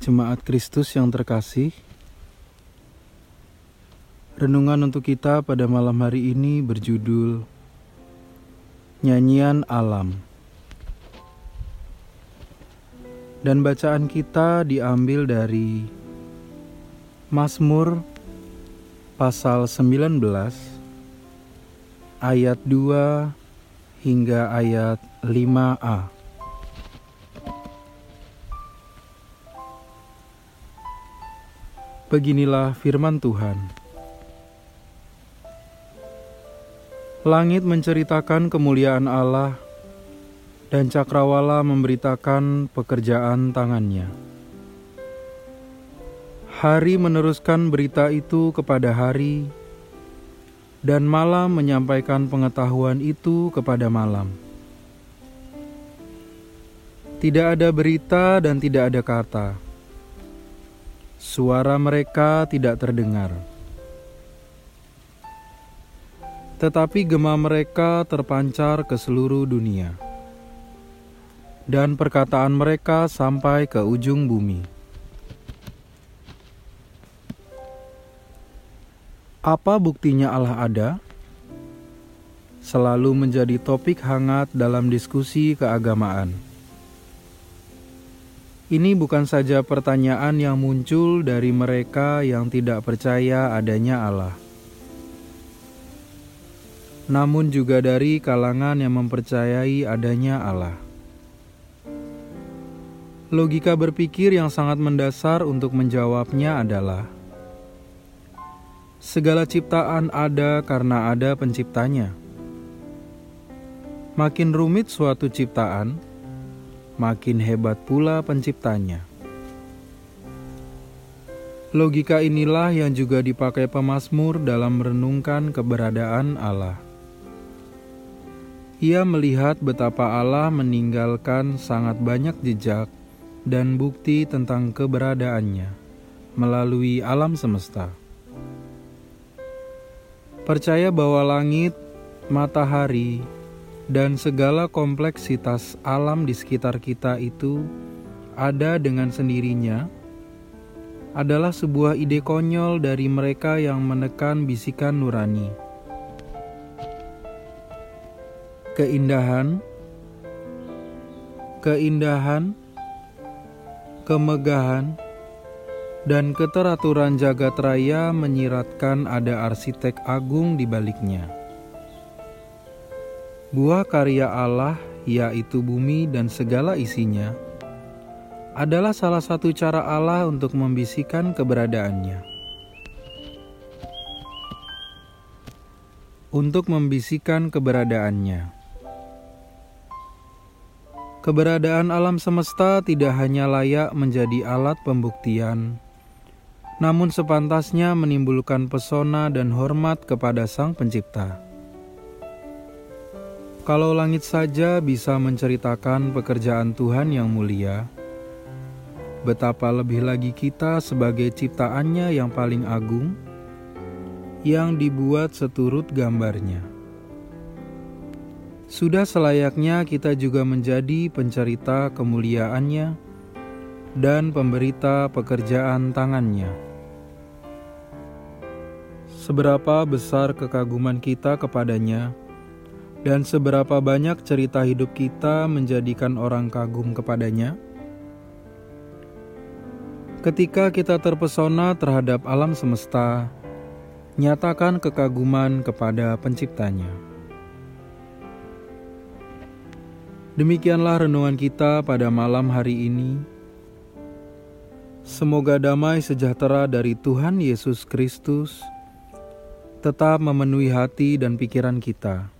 Jemaat Kristus yang terkasih, renungan untuk kita pada malam hari ini berjudul Nyanyian Alam. Dan bacaan kita diambil dari Mazmur pasal 19 ayat 2 hingga ayat 5a. Beginilah firman Tuhan. Langit menceritakan kemuliaan Allah, dan cakrawala memberitakan pekerjaan tangannya. Hari meneruskan berita itu kepada hari, dan malam menyampaikan pengetahuan itu kepada malam. Tidak ada berita dan tidak ada kata Suara mereka tidak terdengar, tetapi gema mereka terpancar ke seluruh dunia, dan perkataan mereka sampai ke ujung bumi. Apa buktinya Allah ada? Selalu menjadi topik hangat dalam diskusi keagamaan. Ini bukan saja pertanyaan yang muncul dari mereka yang tidak percaya adanya Allah, namun juga dari kalangan yang mempercayai adanya Allah. Logika berpikir yang sangat mendasar untuk menjawabnya adalah: segala ciptaan ada karena ada penciptanya. Makin rumit suatu ciptaan, makin hebat pula penciptanya. Logika inilah yang juga dipakai pemazmur dalam merenungkan keberadaan Allah. Ia melihat betapa Allah meninggalkan sangat banyak jejak dan bukti tentang keberadaannya melalui alam semesta. Percaya bahwa langit, matahari, dan segala kompleksitas alam di sekitar kita itu ada dengan sendirinya adalah sebuah ide konyol dari mereka yang menekan bisikan nurani. Keindahan, keindahan, kemegahan, dan keteraturan jagat raya menyiratkan ada arsitek agung di baliknya. Buah karya Allah, yaitu bumi dan segala isinya, adalah salah satu cara Allah untuk membisikkan keberadaannya. Untuk membisikkan keberadaannya. Keberadaan alam semesta tidak hanya layak menjadi alat pembuktian, namun sepantasnya menimbulkan pesona dan hormat kepada Sang Pencipta. Kalau langit saja bisa menceritakan pekerjaan Tuhan yang mulia, betapa lebih lagi kita sebagai ciptaannya yang paling agung, yang dibuat seturut gambarnya. Sudah selayaknya kita juga menjadi pencerita kemuliaannya dan pemberita pekerjaan tangannya. Seberapa besar kekaguman kita kepadanya, dan seberapa banyak cerita hidup kita menjadikan orang kagum kepadanya? Ketika kita terpesona terhadap alam semesta, nyatakan kekaguman kepada Penciptanya. Demikianlah renungan kita pada malam hari ini. Semoga damai sejahtera dari Tuhan Yesus Kristus tetap memenuhi hati dan pikiran kita